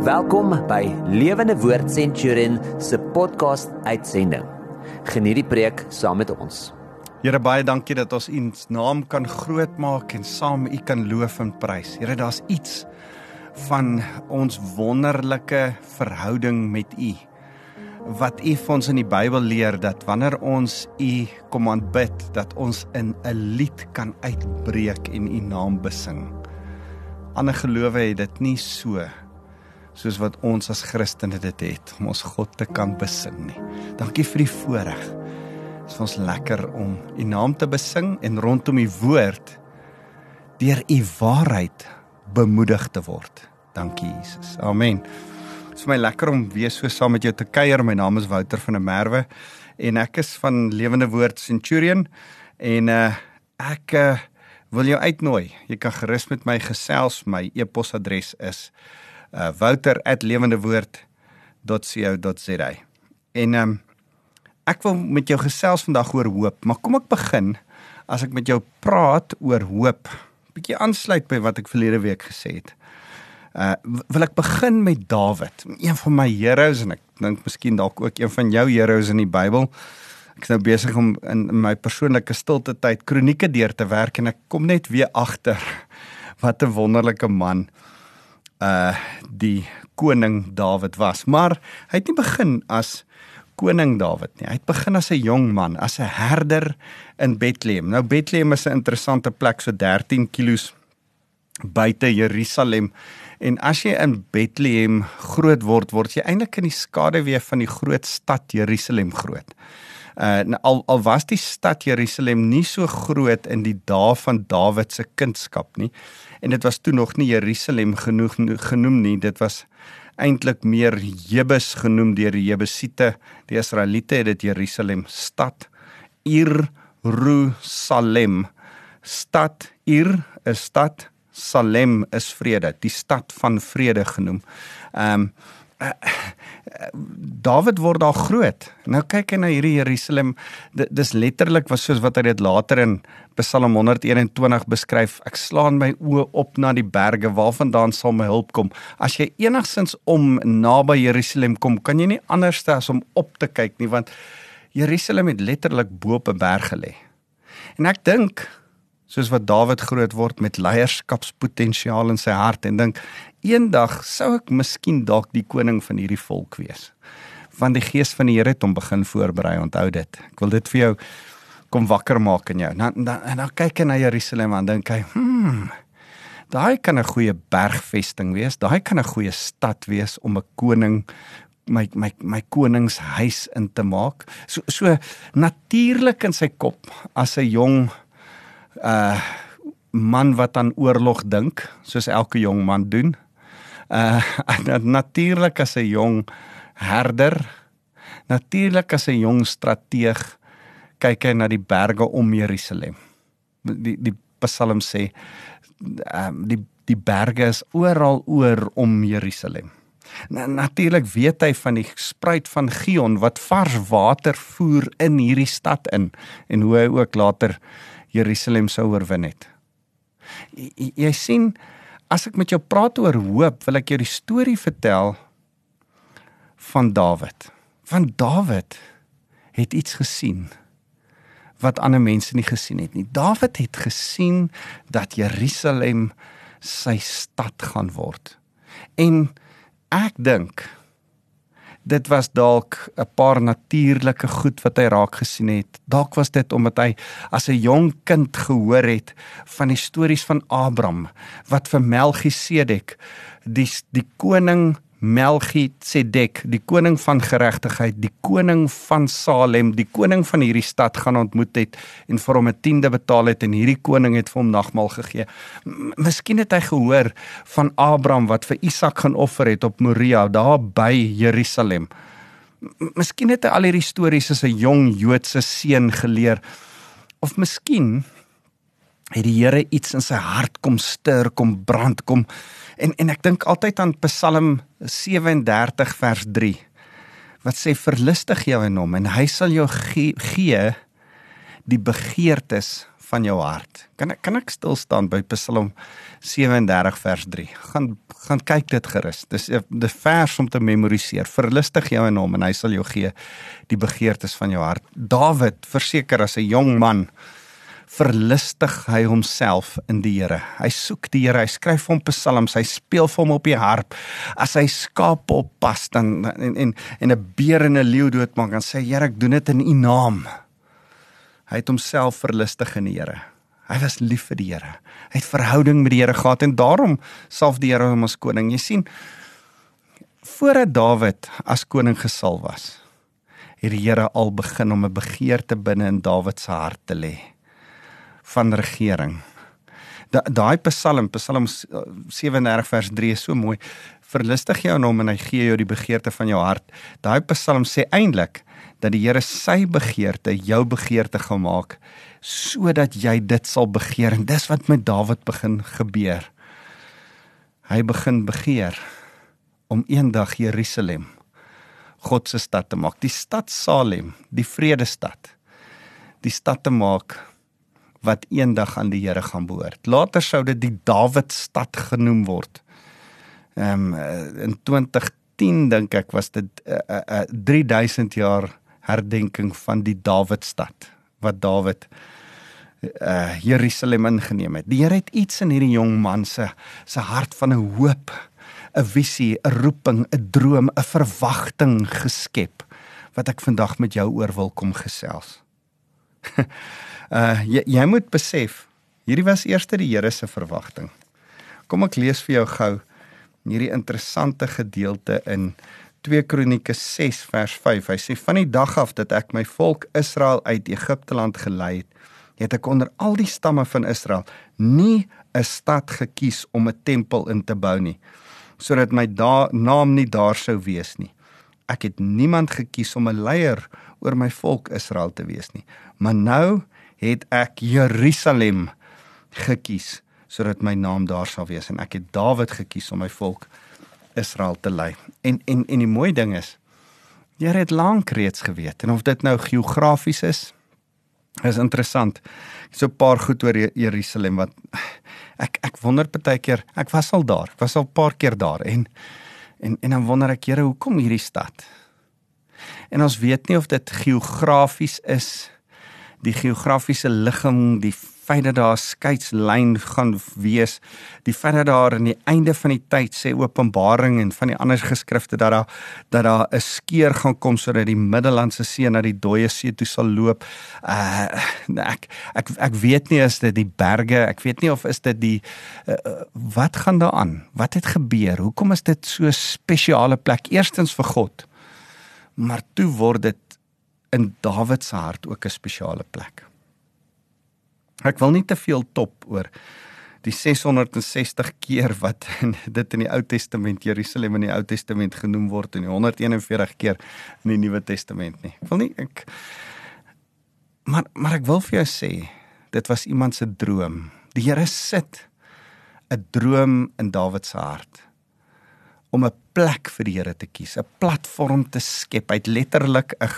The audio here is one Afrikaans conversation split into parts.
Welkom by Lewende Woord Centurion se podcast uitsending. Geniet die preek saam met ons. Here baie dankie dat ons U naam kan grootmaak en saam U kan loof en prys. Here, daar's iets van ons wonderlike verhouding met U wat U vir ons in die Bybel leer dat wanneer ons U kom aanbid, dat ons in 'n lied kan uitbreek en U naam besing. Ander gelowe het dit nie so soos wat ons as Christene dit het om ons God te kan besing nie. Dankie vir die voorreg. Dit is vir ons lekker om U naam te besing en rondom U woord deur U waarheid bemoedig te word. Dankie Jesus. Amen. Dit is vir my lekker om weer so saam met jou te kuier. My naam is Wouter van der Merwe en ek is van Lewende Woord Centurion en uh ek uh, wil jou uitnooi. Jy kan gerus met my gesels. My e-posadres is uh wouter@lewendewoord.co.za. En ehm um, ek wil met jou gesels vandag oor hoop, maar kom ek begin as ek met jou praat oor hoop. Bietjie aansluit by wat ek verlede week gesê het. Uh wil ek begin met Dawid, een van my heroes en ek dink miskien dalk ook een van jou heroes in die Bybel. Ek is nou besig om in, my persoonlike stilte tyd kronieke deur te werk en ek kom net weer agter wat 'n wonderlike man uh die koning Dawid was. Maar hy het nie begin as koning Dawid nie. Hy het begin as 'n jong man, as 'n herder in Bethlehem. Nou Bethlehem is 'n interessante plek so 13 km buite Jerusalem. En as jy in Bethlehem groot word, word jy eintlik in die skaduwee van die groot stad Jerusalem groot. Uh al al was die stad Jerusalem nie so groot in die dae van Dawid se kindskap nie en dit was toe nog nie Jerusalem genoeg genoem nie. Dit was eintlik meer Jebus genoem deur die Jebusiete. Die Israeliete het dit Jerusalem stad Ir Rusalem stad Ir is stad Salem is vrede. Die stad van vrede genoem. Ehm um, David word daar groot. Nou kyk hy na hierdie Jerusalem. Dis letterlik was soos wat hy dit later in Psalm 121 beskryf. Ek slaan my oë op na die berge, waarvandaan sal my hulp kom? As jy enigsins om naby Jerusalem kom, kan jy nie anders as om op te kyk nie, want Jerusalem het letterlik bo op 'n berg gelê. En ek dink soos wat Dawid groot word met leierskapspotensiaal in sy hart en dink eendag sou ek miskien dalk die koning van hierdie volk wees. Want die gees van die Here het hom begin voorberei, onthou dit. Ek wil dit vir jou kom wakker maak in jou. Dan dan en dan kyk hy na Jerusalem en dink hy, "Hm, daai kan 'n goeie bergvesting wees. Daai kan 'n goeie stad wees om 'n koning my my my koningshuis in te maak." So so natuurlik in sy kop as 'n jong uh man wat aan oorlog dink, soos elke jong man doen. Uh natuurlik as 'n jong herder, natuurlik as 'n jong strateeg kyk hy na die berge om Jerusalem. Die die Psalm sê um die die berge is oral oor om Jerusalem. Na, natuurlik weet hy van die spruit van Gion wat vars water voer in hierdie stad in en hoe hy ook later Jerusalem sou oorwin het. Jy, jy sien as ek met jou praat oor hoop, wil ek jou die storie vertel van Dawid. Van Dawid het iets gesien wat ander mense nie gesien het nie. Dawid het gesien dat Jerusalem sy stad gaan word. En ek dink dit was dalk 'n paar natuurlike goed wat hy raak gesien het. Dalk was dit omdat hy as 'n jong kind gehoor het van die stories van Abraham wat vir Melchisedek die die koning Melchisedek, die koning van geregtigheid, die koning van Salem, die koning van hierdie stad gaan ontmoet het en vir hom 'n tiende betaal het en hierdie koning het vir hom nagmaal gegee. Miskien het hy gehoor van Abraham wat vir Isak gaan offer het op Moria daar by Jerusalem. Miskien het hy al hierdie stories as 'n jong Joodse seun geleer of miskien het die Here iets in sy hart kom stir, kom brand, kom en en ek dink altyd aan Psalm 37 vers 3 wat sê verlustig jou in hom en hy sal jou gee, gee die begeertes van jou hart. Kan ek kan ek stil staan by Psalm 37 vers 3. Gaan gaan kyk dit gerus. Dis 'n vers om te memoriseer. Verlustig jou in hom en hy sal jou gee die begeertes van jou hart. Dawid, verseker as 'n jong man, verlustig hy homself in die Here. Hy soek die Here. Hy skryf hom psalms. Hy speel vir hom op die harp. As hy skaap op pas dan en en en 'n beer en 'n leeu doodmaak, dan sê Here, ek doen dit in U naam. Hy het homself verlustig in die Here. Hy was lief vir die Here. Hy het verhouding met die Here gehad en daarom salf die Here hom as koning. Jy sien, voordat Dawid as koning gesal was, het die Here al begin om 'n begeerte binne in Dawid se hart te lê van regering. Daai Psalm, Psalm 37 vers 3 is so mooi. Verlustig jou in hom en hy gee jou die begeerte van jou hart. Daai Psalm sê eintlik dat die Here sy begeerte jou begeerte gemaak sodat jy dit sal begeer en dis wat met Dawid begin gebeur. Hy begin begeer om eendag Jerusalem God se stad te maak, die stad Salem, die vredestad. Die stad te maak wat eendag aan die Here gaan behoort. Later sou dit die Dawidstad genoem word. Ehm um, in 2010 dink ek was dit 'n uh, uh, uh, 3000 jaar herdenking van die Dawidstad wat Dawid uh Jerusalem ingeneem het. Die Here het iets in hierdie jong man se se hart van 'n hoop, 'n visie, 'n roeping, 'n droom, 'n verwagting geskep wat ek vandag met jou oor wil kom gesels. uh jy, jy moet besef, hierdie was eers die Here se verwagting. Kom ek lees vir jou gou hierdie interessante gedeelte in 2 Kronieke 6 vers 5. Hy sê van die dag af dat ek my volk Israel uit Egipte land gelei het, het ek onder al die stamme van Israel nie 'n stad gekies om 'n tempel in te bou nie, sodat my da naam nie daar sou wees nie. Ek het niemand gekies om 'n leier oor my volk Israel te wees nie, maar nou het ek Jerusalem gekies sodat my naam daar sal wees en ek het Dawid gekies om my volk Israel te lei. En en en die mooi ding is jy het lank reeds geweet en of dit nou geografies is is interessant. So 'n paar goed oor Jerusalem wat ek ek wonder baie keer, ek was al daar. Ek was al 'n paar keer daar en en en dan wonder ek, Here, hoekom hierdie stad? En ons weet nie of dit geografies is die geografiese ligging, die feit dat daar 'n skeidslyn gaan wees, die feit dat daar aan die einde van die tyd sê Openbaring en van die ander geskrifte dat daar dat daar 'n skeur gaan kom sodat die Middellandse See na die dooie see toe sal loop. Uh ek ek ek weet nie is dit die berge, ek weet nie of is dit die uh, wat gaan daar aan? Wat het gebeur? Hoekom is dit so spesiale plek eerstens vir God? Maar toe word dit in Dawid se hart ook 'n spesiale plek. Ek wil nie te veel top oor die 660 keer wat in, dit in die Ou Testament Jerusalem in die Ou Testament genoem word en die 141 keer in die Nuwe Testament nie. Ek wil nie ek maar maar ek wil vir jou sê dit was iemand se droom. Die Here sit 'n droom in Dawid se hart om 'n plek vir die Here te kies, 'n platform te skep. Hy het letterlik 'n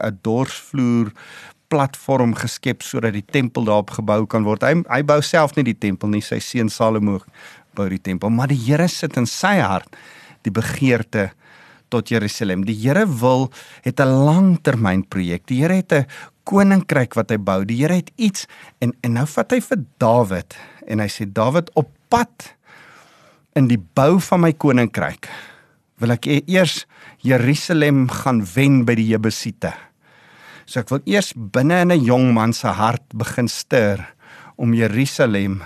'n dorsvloer platform geskep sodat die tempel daarop gebou kan word. Hy hy bou self nie die tempel nie, sy seun Salomo bou die tempel, maar die Here sit in sy hart die begeerte tot Jerusalem. Die Here wil het 'n langtermynprojek. Die Here het 'n koninkryk wat hy bou. Die Here het iets en en nou vat hy vir Dawid en hy sê Dawid op pad in die bou van my koninkryk wil ek e-, eers Jerusalem gaan wen by die Jebusiete. So ek wil eers binne in 'n jong man se hart begin stuur om Jerusalem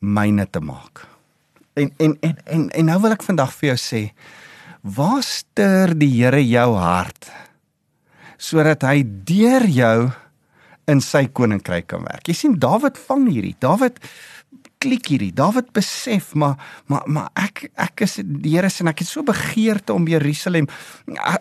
myne te maak. En en en en, en nou wil ek vandag vir jou sê, waar stuur die Here jou hart sodat hy deur jou in sy koninkryk kan werk. Jy sien Dawid vang hierdie. Dawid klik hierdie. Dawid besef maar maar maar ek ek is die Here se en ek het so begeerte om Jerusalem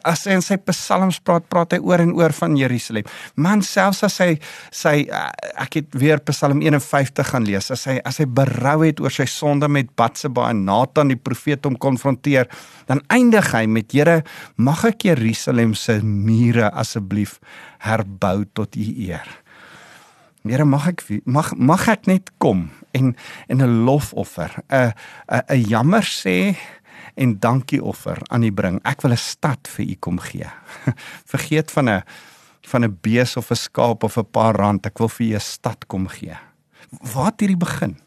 as hy in sy psalms praat praat hy oor en oor van Jerusalem. Man selfs as hy sy ek het weer Psalm 51 gaan lees. As hy as hy berou het oor sy sonde met Batseba en Nathan die profeet hom konfronteer, dan eindig hy met Here, mag ek Jerusalem se mure asseblief herbou tot u eer. Here mag ek mag mag ek net kom en en 'n lofoffer, 'n 'n jammer sê en dankie offer aan U bring. Ek wil 'n stad vir U kom gee. Vergeet van 'n van 'n bees of 'n skaap of 'n paar rand. Ek wil vir U 'n stad kom gee. Waar het hierdie begin?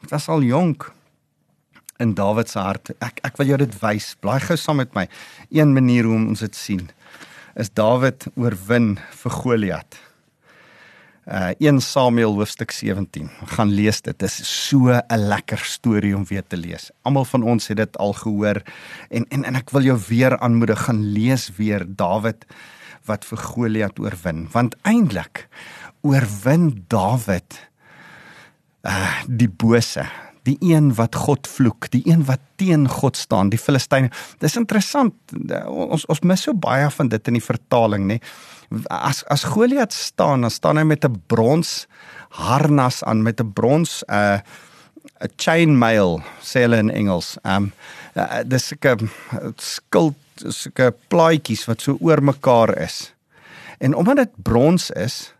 Dit was al jonk in Dawid se hart. Ek ek wil jou dit wys. Blaai gou saam met my. Een manier hoe ons dit sien is Dawid oorwin vir Goliat uh 1 Samuel hoofstuk 17. Gaan lees dit. Dit is so 'n lekker storie om weer te lees. Almal van ons het dit al gehoor en en en ek wil jou weer aanmoedig gaan lees weer Dawid wat vir Goliat oorwin, want eintlik oorwin Dawid uh die bose die een wat God vloek, die een wat teen God staan, die Filistyne. Dis interessant. Ons ons mis so baie van dit in die vertaling, nê. As as Goliat staan, dan staan hy met 'n brons harnas aan met 'n brons 'n uh, 'n chainmail sê hulle in Engels. Um uh, dis 'n skild, sulke plaatjies wat so oor mekaar is. En omdat dit brons is,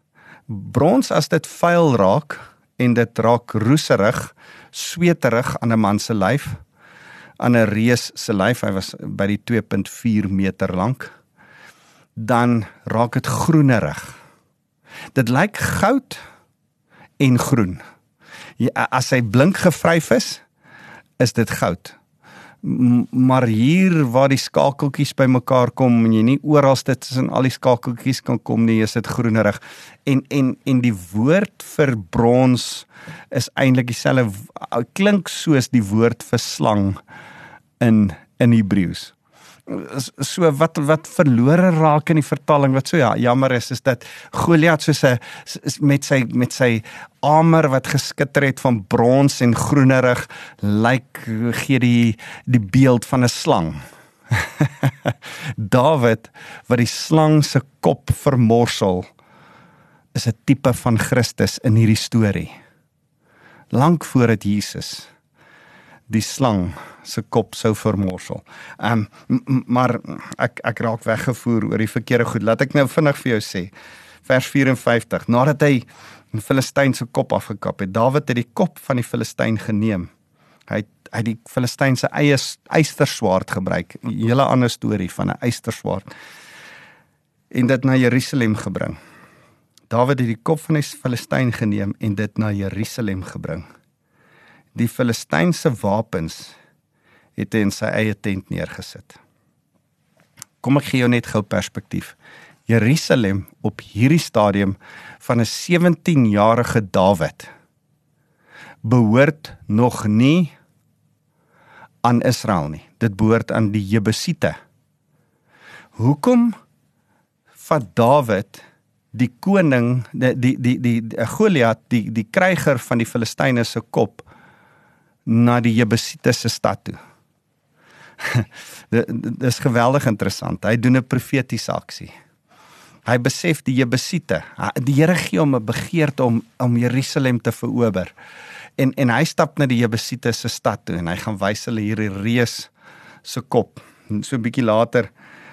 brons as dit vuil raak en dit raak roeserig, sweterig aan 'n man se lyf, aan 'n reus se lyf. Hy was by die 2.4 meter lank. Dan raak dit groenerig. Dit lyk goud en groen. Ja, as hy blink gevryf is, is dit goud maar hier waar die skakeltjies bymekaar kom en jy nie oral dit tussen al die skakeltjies kan kom nie, is dit groenerig. En en en die woord vir brons is eintlik dieselfde klink soos die woord vir slang in in Hebreëus so wat wat verlore raak in die vertaling wat so ja jammer is is dat Goliat soos 'n met sy met sy armer wat geskitter het van brons en groenerig lyk gee die die beeld van 'n slang. David wat die slang se kop vermorsel is 'n tipe van Christus in hierdie storie. Lank voor dit Jesus die slang se kop sou vermorsel. Ehm um, maar ek ek raak weggevoer oor die verkeerde goed. Laat ek nou vinnig vir jou sê. Vers 54. Nadat hy 'n Filistyn se kop afgekap het, Dawid het die kop van die Filistyn geneem. Hy het hy die Filistyn se eie eysterswaard gebruik. 'n Hele ander storie van 'n eysterswaard. En dit na Jerusalem gebring. Dawid het die kop van die Filistyn geneem en dit na Jerusalem gebring. Die Filistynse wapens het hy in sy eie tent neergesit. Kom ek gee jou net gou perspektief. Jerusalem op hierdie stadium van 'n 17-jarige Dawid behoort nog nie aan Israel nie. Dit behoort aan die Jebusiete. Hoekom vat Dawid die koning die die die, die Goliat die die kryger van die Filistyne se kop na die Jebusiete se stad toe? dit is geweldig interessant. Hy doen 'n profetiese aksie. Hy besef die Jebusiete. Die Here gee hom 'n begeerte om om Jerusalem te verower. En en hy stap na die Jebusiete se stad toe en hy gaan wys hulle hierdie reus se kop. So 'n bietjie later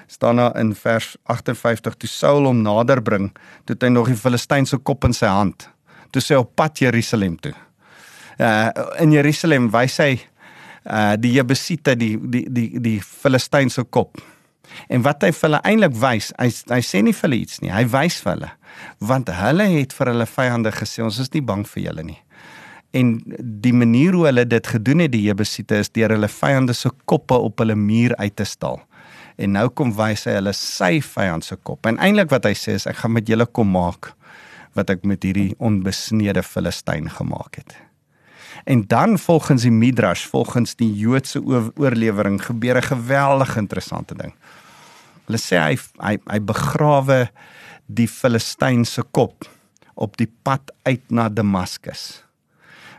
staan daar in vers 58 toe Saul hom nader bring, toe hy nog die Filistynse kop in sy hand. Toe sê hy op pad Jerusalem toe. Uh in Jerusalem wys hy uh die Jebusiete die die die die Filistynse kop. En wat hy vir hulle eintlik wys, hy hy sê nie vir hulle iets nie. Hy wys vir hulle want hulle het vir hulle vyande gesê ons is nie bang vir julle nie. En die manier hoe hulle dit gedoen het die Jebusiete is deur hulle vyande se koppe op hulle muur uit te stal. En nou kom wys hy hulle sy vyand se kop. En eintlik wat hy sê is ek gaan met julle kom maak wat ek met hierdie onbesnede Filistyn gemaak het. En dan volgens die Midrash, volgens die Joodse oorlewering gebeur 'n geweldig interessante ding. Hulle sê hy hy hy begrawe die Filistynse kop op die pad uit na Damaskus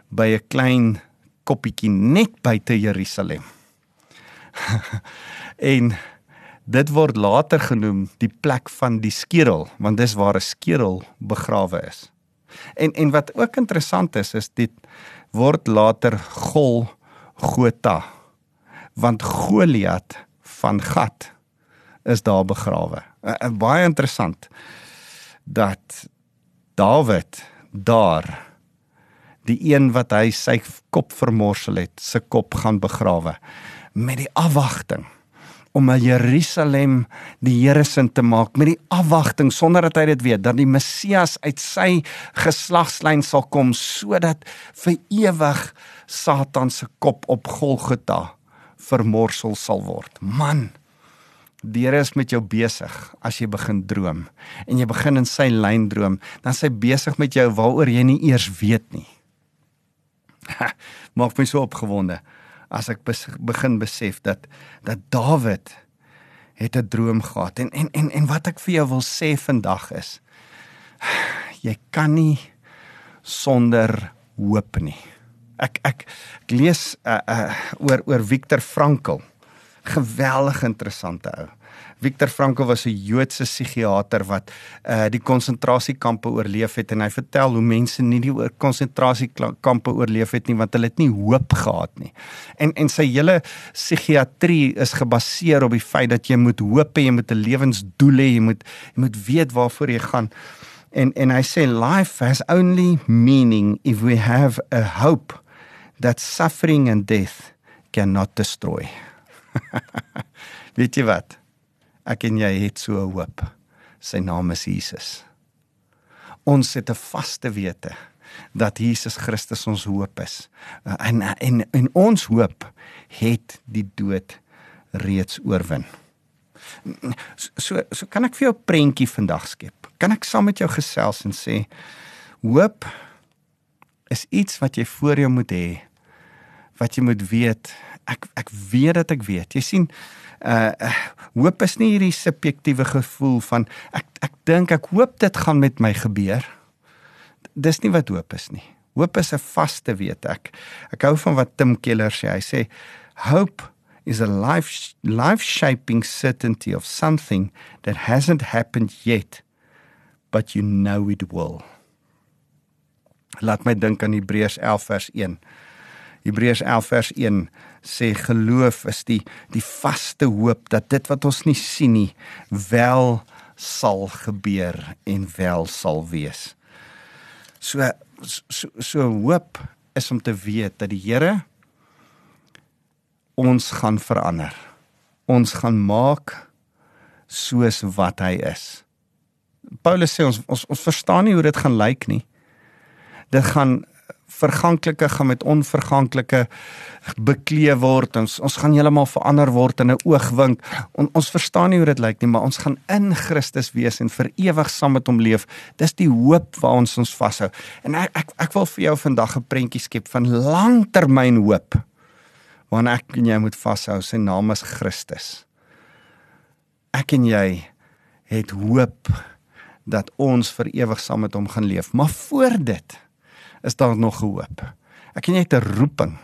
by 'n klein koppietjie net buite Jerusalem. en dit word later genoem die plek van die skedel want dis waar 'n skedel begrawe is. En en wat ook interessant is is dit word later Gol Gotha want Goliat van Gat is daar begrawe. Uh, baie interessant dat Dawid daar die een wat hy sy kop vermorsel het, se kop gaan begrawe met die afwagting om na Jerusalem die Here se te maak met die afwagting sonder dat hy dit weet dat die Messias uit sy geslagslyn sal kom sodat vir ewig Satan se kop op Golgotha vermorsel sal word. Man, die Here is met jou besig as jy begin droom en jy begin in sy lyn droom, dan sy besig met jou waaroor jy nie eers weet nie. Maak my so opgewonde as ek begin besef dat dat Dawid het 'n droom gehad en en en en wat ek vir jou wil sê vandag is jy kan nie sonder hoop nie. Ek ek ek lees uh, uh, oor oor Viktor Frankl. Geweldig interessante ou. Viktor Frankl was 'n Joodse psigiater wat uh die konsentrasiekampe oorleef het en hy vertel hoe mense nie die konsentrasiekampe oorleef het nie want hulle het nie hoop gehad nie. En en sy hele psigiatrie is gebaseer op die feit dat jy moet hoop hê, jy moet 'n lewensdoel hê, jy moet jy moet weet waarvoor jy gaan. En en hy sê life has only meaning if we have a hope that suffering and death cannot destroy. Weet jy wat? Ek en jy het so hoop. Sy naam is Jesus. Ons het 'n vaste wete dat Jesus Christus ons hoop is. En en en ons hoop het die dood reeds oorwin. So so kan ek vir jou 'n prentjie vandag skep. Kan ek saam met jou gesels en sê hoop is iets wat jy voor jou moet hê. Wat jy moet weet. Ek ek weet dat ek weet. Jy sien uh hoop is nie hierdie subjektiewe gevoel van ek ek dink ek hoop dit gaan met my gebeur. Dis nie wat hoop is nie. Hoop is 'n vaste weet ek. Ek hou van wat Tim Keller sê. Hy sê hope is a life life shaping certainty of something that hasn't happened yet but you know it will. Laat my dink aan Hebreërs 11 vers 1. Hebreërs 11 vers 1 sê geloof is die die vaste hoop dat dit wat ons nie sien nie wel sal gebeur en wel sal wees. So so, so hoop is om te weet dat die Here ons gaan verander. Ons gaan maak soos wat hy is. Paulus sê ons ons ons verstaan nie hoe dit gaan lyk nie. Dit gaan verganklike gaan met onverganklike bekleë word. Ons ons gaan heeltemal verander word in 'n oogwink. On, ons verstaan nie hoe dit lyk nie, maar ons gaan in Christus wees en vir ewig saam met hom leef. Dis die hoop waar ons ons vashou. En ek ek ek wil vir jou vandag 'n prentjie skep van langtermyn hoop. Waarna ek en jy moet vashou. Sy naam is Christus. Ek en jy het hoop dat ons vir ewig saam met hom gaan leef. Maar voor dit is daar nog hoop. Ek het net 'n roeping.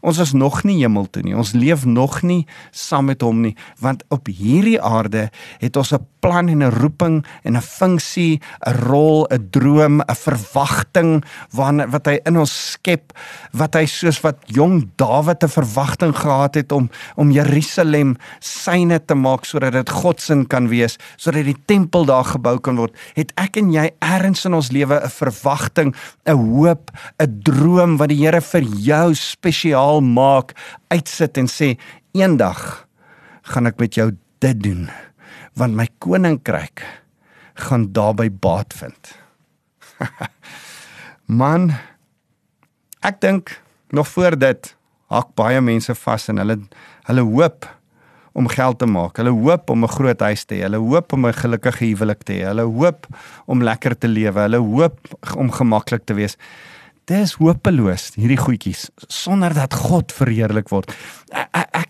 Ons is nog nie hemel toe nie. Ons leef nog nie saam met hom nie, want op hierdie aarde het ons 'n plan en 'n roeping en 'n funksie, 'n rol, 'n droom, 'n verwagting wat wat hy in ons skep, wat hy soos wat jong Dawid 'n verwagting gehad het om om Jerusalem syne te maak sodat dit God se kan wees, sodat die tempel daar gebou kan word. Het ek en jy ergens in ons lewe 'n verwagting, 'n hoop, 'n droom wat die Here vir jou spesiaal maak, uitsit en sê eendag gaan ek met jou dit doen want my koninkryk gaan daarby baat vind. Man, ek dink nog voor dit hak baie mense vas en hulle hulle hoop om geld te maak. Hulle hoop om 'n groot huis te hê. Hulle hoop om 'n gelukkige huwelik te hê. Hulle hoop om lekker te lewe. Hulle hoop om gemaklik te wees dis hopeloos hierdie goedjies sonder dat God verheerlik word. Ek ek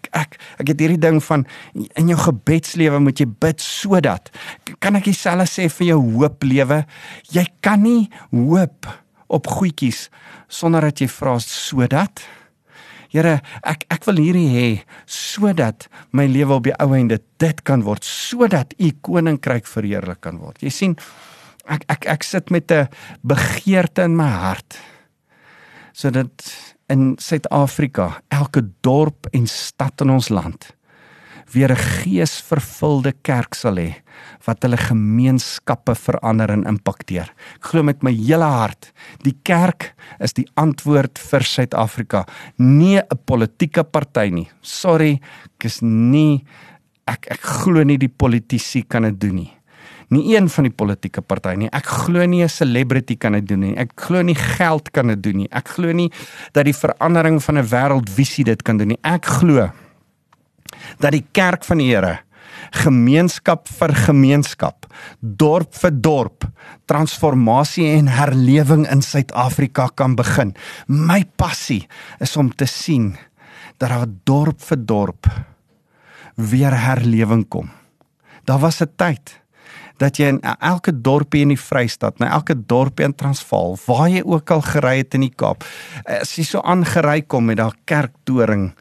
ek het hierdie ding van in jou gebedslewe moet jy bid sodat kan ek dieselfde sê vir jou hoop lewe. Jy kan nie hoop op goedjies sonder dat jy vra sodat Here, ek ek wil hierdie hê sodat my lewe op die ou einde dit kan word sodat u koninkryk verheerlik kan word. Jy sien ek ek ek sit met 'n begeerte in my hart sodat in Suid-Afrika elke dorp en stad in ons land weer 'n geesvervulde kerk sal hê wat hulle gemeenskappe verander en impakteer. Ek glo met my hele hart, die kerk is die antwoord vir Suid-Afrika, nie 'n politieke party nie. Sorry, ek is nie ek ek glo nie die politici kan dit doen nie nie een van die politieke partye nie. Ek glo nie 'n celebrity kan dit doen nie. Ek glo nie geld kan dit doen nie. Ek glo nie dat die verandering van 'n wêreldvisie dit kan doen nie. Ek glo dat die kerk van die Here gemeenskap vir gemeenskap, dorp vir dorp, transformasie en herlewing in Suid-Afrika kan begin. My passie is om te sien dat daar dorp vir dorp weer herlewing kom. Daar was 'n tyd dat jy in elke dorpie in die Vrystaat, na elke dorpie in Transvaal, waar jy ook al gery het in die Kaap, as jy so aangery kom met daai kerktoring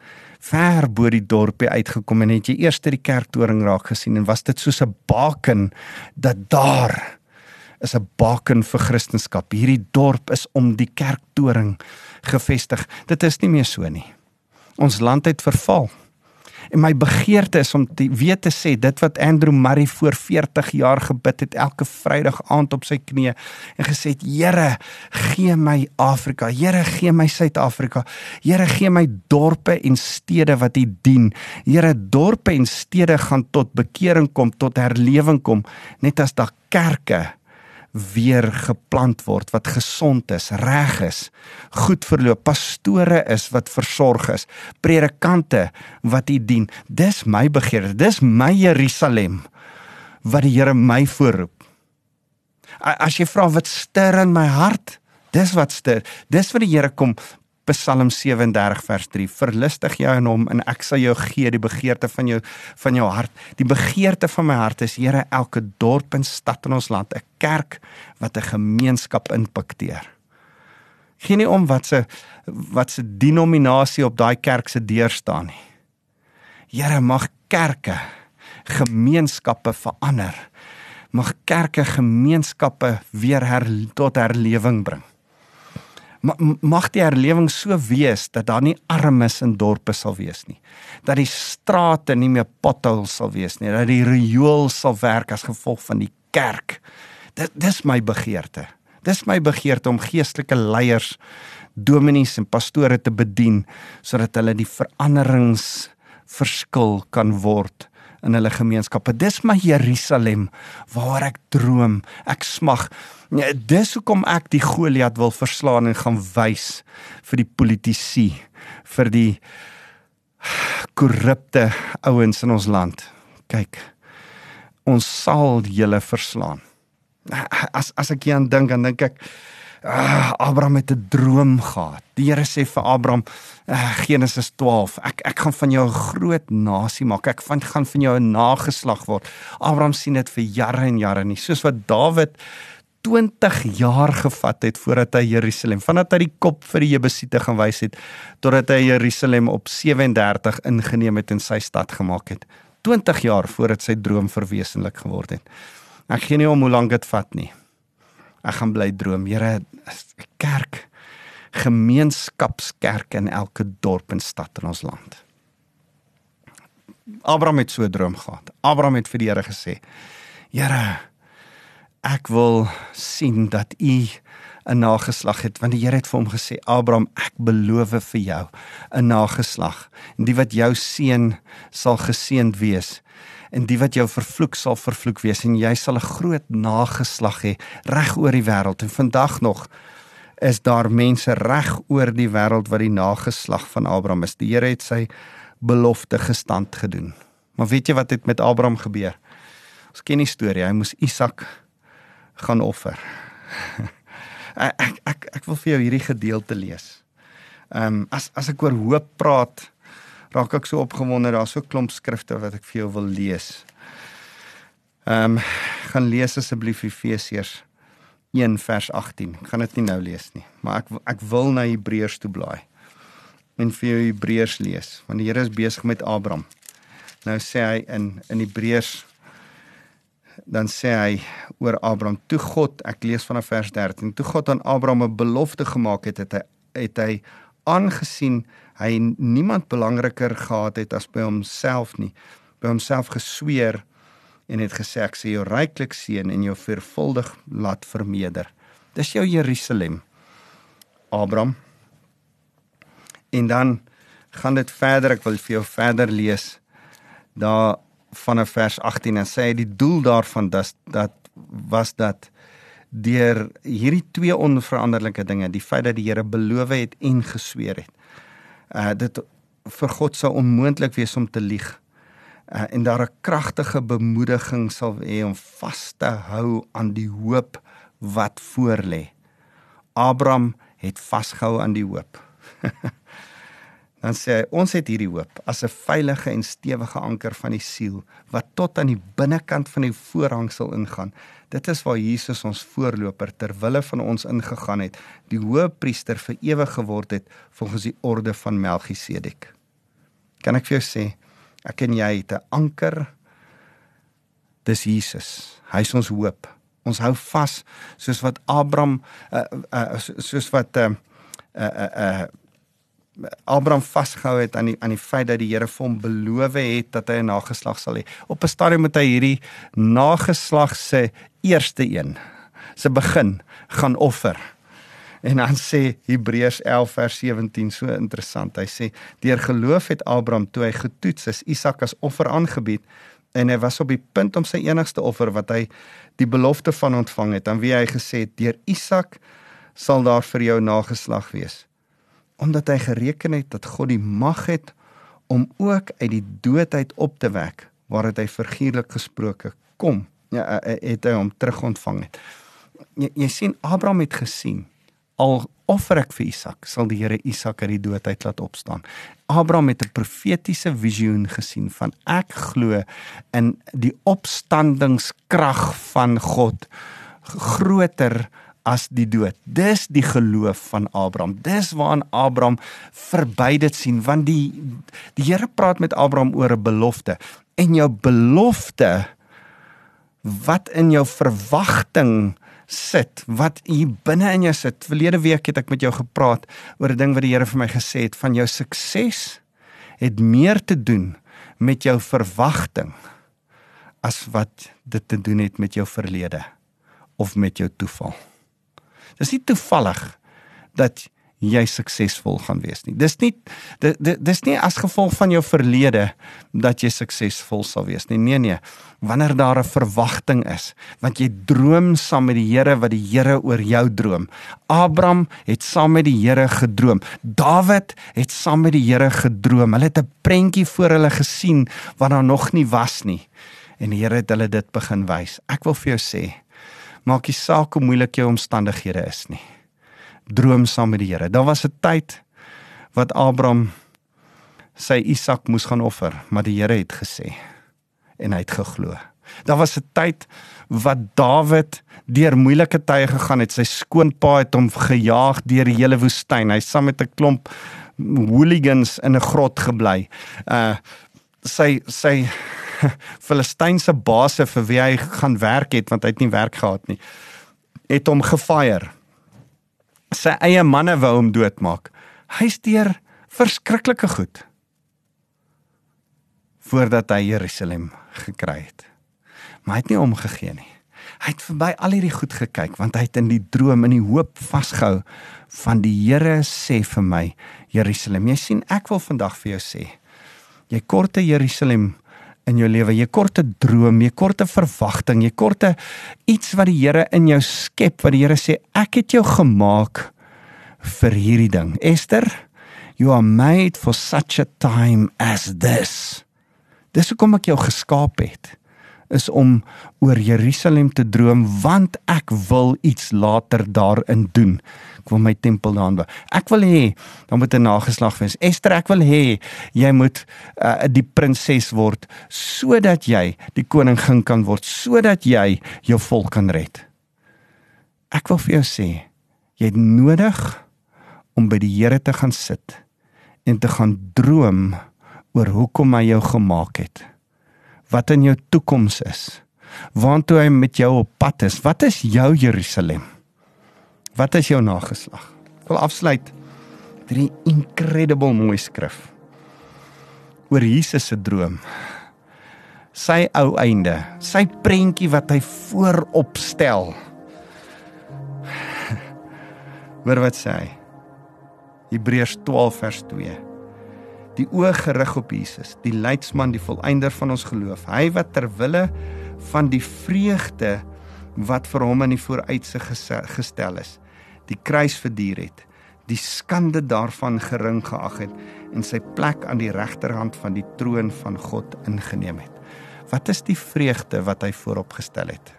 ver bo die dorpie uitgekom en het jy eers die kerktoring raak gesien en was dit soos 'n baken dat daar is 'n baken vir Christendom. Hierdie dorp is om die kerktoring gevestig. Dit is nie meer so nie. Ons land het verval. En my begeerte is om te weet te sê dit wat Andrew Murray voor 40 jaar gebid het elke Vrydag aand op sy knieë en gesê het Here gee my Afrika. Here gee my Suid-Afrika. Here gee my dorpe en stede wat U dien. Here dorpe en stede gaan tot bekering kom tot herlewing kom net as daar kerke weer geplant word wat gesond is, reg is, goed verloop, pastore is wat versorg is, predikante wat U die dien. Dis my begeerte, dis my Jerusalem wat die Here my voorroep. As jy vra wat ster in my hart, dis wat ster. Dis wat die Here kom Psalm 37 vers 3 Verlustig jou in hom en ek sal jou gee die begeerte van jou van jou hart. Die begeerte van my hart is Here elke dorp en stad in ons land 'n kerk wat 'n gemeenskap impakteer. Geen nie om wat se wat se denominasie op daai kerk se deur staan nie. Here mag kerke gemeenskappe verander. Mag kerke gemeenskappe weer her, tot herlewing bring mag die herlewing so wees dat daar nie armes in dorpe sal wees nie. Dat die strate nie meer potholes sal wees nie, dat die riool sal werk as gevolg van die kerk. Dit dis my begeerte. Dis my begeerte om geestelike leiers, dominees en pastore te bedien sodat hulle die veranderings verskil kan word in hulle gemeenskappe. Dis my Jerusalem waar ek droom, ek smag. Dis hoekom ek die Goliat wil verslaan en gaan wys vir die politici, vir die korrupte ouens in ons land. Kyk, ons sal julle verslaan. As as ek hieraan dink, dan dink ek uh, Abraham het 'n droom gehad. Die Here sê vir Abraham, uh, Genesis 12, ek ek gaan van jou 'n groot nasie maak. Ek van gaan van jou 'n nageslag word. Abraham sien dit vir jare en jare nie, soos wat Dawid 20 jaar gevat het voordat hy Jerusalem, vandat hy die kop vir die Jebusiete gaan wys het totdat hy Jerusalem op 37 ingeneem het en sy stad gemaak het. 20 jaar voordat sy droom verwesenlik geword het. Ek gee nie om hoe lank dit vat nie. Ek gaan bly droom. Here, 'n kerk, gemeenskapskerk in elke dorp en stad in ons land. Abraham het so 'n droom gehad. Abraham het vir die Here gesê: "Here, ek wil sien dat u 'n nageslag het want die Here het vir hom gesê Abraham ek beloof vir jou 'n nageslag. En die wat jou seën sal geseënd wees. En die wat jou vervloek sal vervloek wees. En jy sal 'n groot nageslag hê reg oor die wêreld en vandag nog is daar mense reg oor die wêreld wat die nageslag van Abraham is. Die Here het sy belofte gestand gedoen. Maar weet jy wat het met Abraham gebeur? Ons ken die storie. Hy moes Isak gaan offer. ek ek ek wil vir jou hierdie gedeelte lees. Ehm um, as as ek oor hoop praat, raak ek so opgewonde. Daar's so 'n klomp skrifte wat ek vir jou wil lees. Ehm um, gaan lees asseblief Efesiërs 1 vers 18. Ek gaan dit nie nou lees nie, maar ek ek wil na Hebreërs toe blaai en vir Hebreërs lees, want die Here is besig met Abraham. Nou sê hy in in Hebreërs dan sê hy oor Abraham toe God ek lees vanaf vers 13 toe God aan Abraham 'n belofte gemaak het het hy het hy aangesien hy niemand belangriker gehad het as by homself nie by homself gesweer en het gesê ek sê jou ryklik seën en jou vervuldig laat vermeerder. Dis jou Jerusalem. Abraham. En dan gaan dit verder, ek wil vir jou verder lees. Daar vanaf vers 18 en sê die doel daarvan dat dat was dat deur hierdie twee onveranderlike dinge, die feit dat die Here beloof het en gesweer het. Uh dit vir God sou onmoontlik wees om te lieg. Uh en daar 'n kragtige bemoediging sal hê om vas te hou aan die hoop wat voorlê. Abraham het vasgehou aan die hoop. dan sê hy ons het hierdie hoop as 'n veilige en stewige anker van die siel wat tot aan die binnekant van die voorhangsel ingaan. Dit is waar Jesus ons voorloper ter wille van ons ingegaan het, die hoëpriester vir ewig geword het volgens die orde van Melchisedek. Kan ek vir jou sê, ek en jy het 'n anker. Dis Jesus. Hy is ons hoop. Ons hou vas soos wat Abraham uh, uh, soos wat uh, uh, uh, Abraham vasgehou het aan die aan die feit dat die Here vir hom beloof het dat hy 'n nageslag sal hê. Op 'n stadium moet hy hierdie nageslag se eerste een se begin gaan offer. En dan sê Hebreërs 11 vers 17 so interessant. Hy sê deur geloof het Abraham toe hy getoets is Isak as offer aangebied en hy was op die punt om sy enigste offer wat hy die belofte van ontvang het aan wie hy gesê het deur Isak sal daar vir jou nageslag wees omdat hy gereken het dat God die mag het om ook uit die dood uit op te wek waaruit hy figuurlik gesproke kom. Ja eh, eh, het hy hom terugontvang het. Jy, jy sien Abraham het gesien al offer ek vir Isak sal die Here Isak uit die dood uit laat opstaan. Abraham het 'n profetiese visioen gesien van ek glo in die opstandingskrag van God groter as die dood. Dis die geloof van Abraham. Dis waaraan Abraham verby dit sien want die die Here praat met Abraham oor 'n belofte en jou belofte wat in jou verwagting sit, wat hier binne in jou sit. Verlede week het ek met jou gepraat oor 'n ding wat die Here vir my gesê het van jou sukses het meer te doen met jou verwagting as wat dit te doen het met jou verlede of met jou toeval. Dis nie toevallig dat jy suksesvol gaan wees nie. Dis nie dis, nie as gevolg van jou verlede dat jy suksesvol sal wees nie. Nee nee. Wanneer daar 'n verwagting is, want jy droom saam met die Here wat die Here oor jou droom. Abraham het saam met die Here gedroom. Dawid het saam met die Here gedroom. Hulle het 'n prentjie voor hulle gesien wat daar nog nie was nie. En die Here het hulle dit begin wys. Ek wil vir jou sê, maak nie saak hoe moeilik jou omstandighede is nie. Droom saam met die Here. Daar was 'n tyd wat Abraham sy Isak moes gaan offer, maar die Here het gesê en hy het geglo. Daar was 'n tyd wat Dawid deur moeilike tye gegaan het. Sy skoonpa het hom gejaag deur die hele woestyn. Hy saam met 'n klomp hooligans in 'n grot gebly. Uh sy sy Filistynse baase vir wie hy gaan werk het want hy het nie werk gehad nie het hom gefire. Sy eie manne wou hom doodmaak. Hy steur verskriklike goed voordat hy Jerusalem gekry het. Maar hy het nie omgegee nie. Hy het verby al hierdie goed gekyk want hy het in die droom in die hoop vasgehou van die Here sê vir my Jerusalem. Jy sien ek wil vandag vir jou sê. Jy korte Jerusalem in jou lewe. Jy kort 'n droom, jy kort 'n verwagting, jy kort 'n iets wat die Here in jou skep, wat die Here sê ek het jou gemaak vir hierdie ding. Esther, you are made for such a time as this. Dis hoekom ek jou geskaap het is om oor Jerusalem te droom want ek wil iets later daarin doen ek wil my tempel daan bou. Ek wil hê dan moet 'n nageslag wees. Esther, ek wil hê jy moet uh, die prinses word sodat jy die koningin kan word, sodat jy jou volk kan red. Ek wil vir jou sê, jy het nodig om by die Here te gaan sit en te gaan droom oor hoekom hy jou gemaak het. Wat in jou toekoms is. Waartoe hy met jou op pad is. Wat is jou Jerusalem? Wat is jou nageslag? Ek wil afsluit met 'n incredible mooi skrif oor Jesus se droom sy ou einde, sy prentjie wat hy voorop stel. Hoor wat sê hy? Hebreërs 12 vers 2. Die oë gerig op Jesus, die leidsman, die volëinder van ons geloof. Hy wat ter wille van die vreugde wat vir hom in die vooruitsig gestel is, die kruis verduur het, die skande daarvan gering geag het en sy plek aan die regterhand van die troon van God ingeneem het. Wat is die vreugde wat hy voorop gestel het?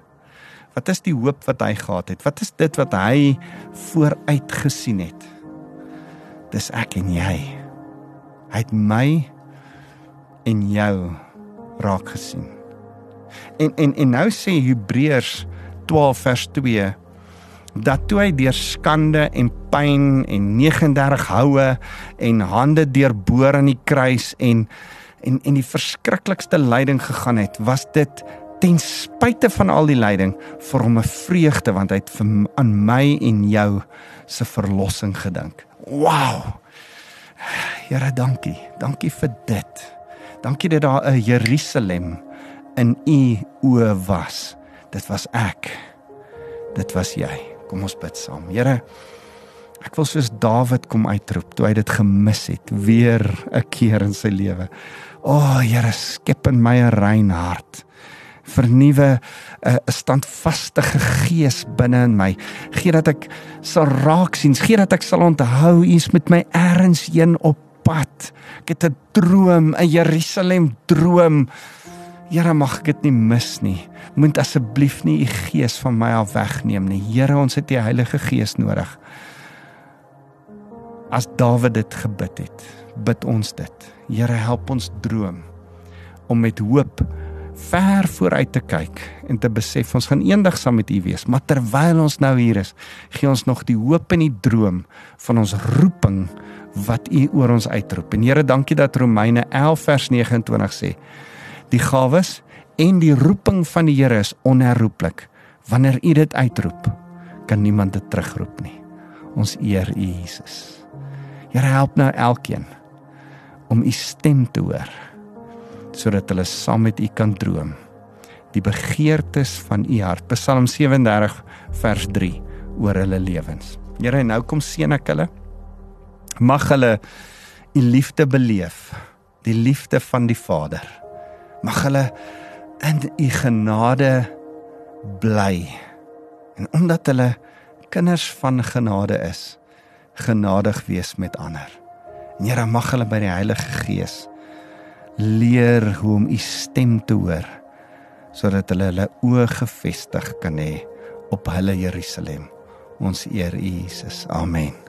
Wat is die hoop wat hy gehad het? Wat is dit wat hy vooruit gesien het? Dis ek en jy. Hy het my en jou raak gesien. En en en nou sê Hebreërs 12 vers 2 dat toe hy deur skande en pyn en 39 houe en hande deurboor aan die kruis en en en die verskriklikste lyding gegaan het, was dit ten spyte van al die lyding vir hom 'n vreugde want hy het vir, aan my en jou se verlossing gedink. Wow. Here, dankie. Dankie vir dit. Dankie dat daar 'n Jerusalem in u oë was. Dit was ek. Dit was jy. Kom ons bid saam. Here, ek wil soos Dawid kom uitroep toe hy dit gemis het weer 'n keer in sy lewe. O, oh, Here, skep in my 'n rein hart. Vernuwe 'n standvaste gees binne in my. Gee dat ek sal raak sien, gee dat ek sal onthou U is met my eers heen op pad. Ek het 'n droom, 'n Jerusalem droom. Here mag ek dit nie mis nie. Moet asseblief nie u gees van my af wegneem nie. Here, ons het die Heilige Gees nodig. As Dawid dit gebid het, bid ons dit. Here, help ons droom om met hoop ver vooruit te kyk en te besef ons gaan eendag saam met U wees. Maar terwyl ons nou hier is, gee ons nog die hoop en die droom van ons roeping wat U oor ons uitroep. En Here, dankie dat Romeine 11 vers 29 sê Die gawes en die roeping van die Here is onherroepelik. Wanneer U dit uitroep, kan niemand dit terugroep nie. Ons eer U Jesus. Here help nou elkeen om U stem te hoor sodat hulle saam met U kan droom die begeertes van U hart. Psalm 37 vers 3 oor hulle lewens. Here, nou kom seën ek hulle. Mag hulle U liefde beleef, die liefde van die Vader mag hulle in u genade bly. En omdat hulle kinders van genade is, genadig wees met ander. En Here mag hulle by die Heilige Gees leer hoe om u stem te hoor sodat hulle hulle oë gefestig kan hê op hulle Jerusalem. Ons eer U Jesus. Amen.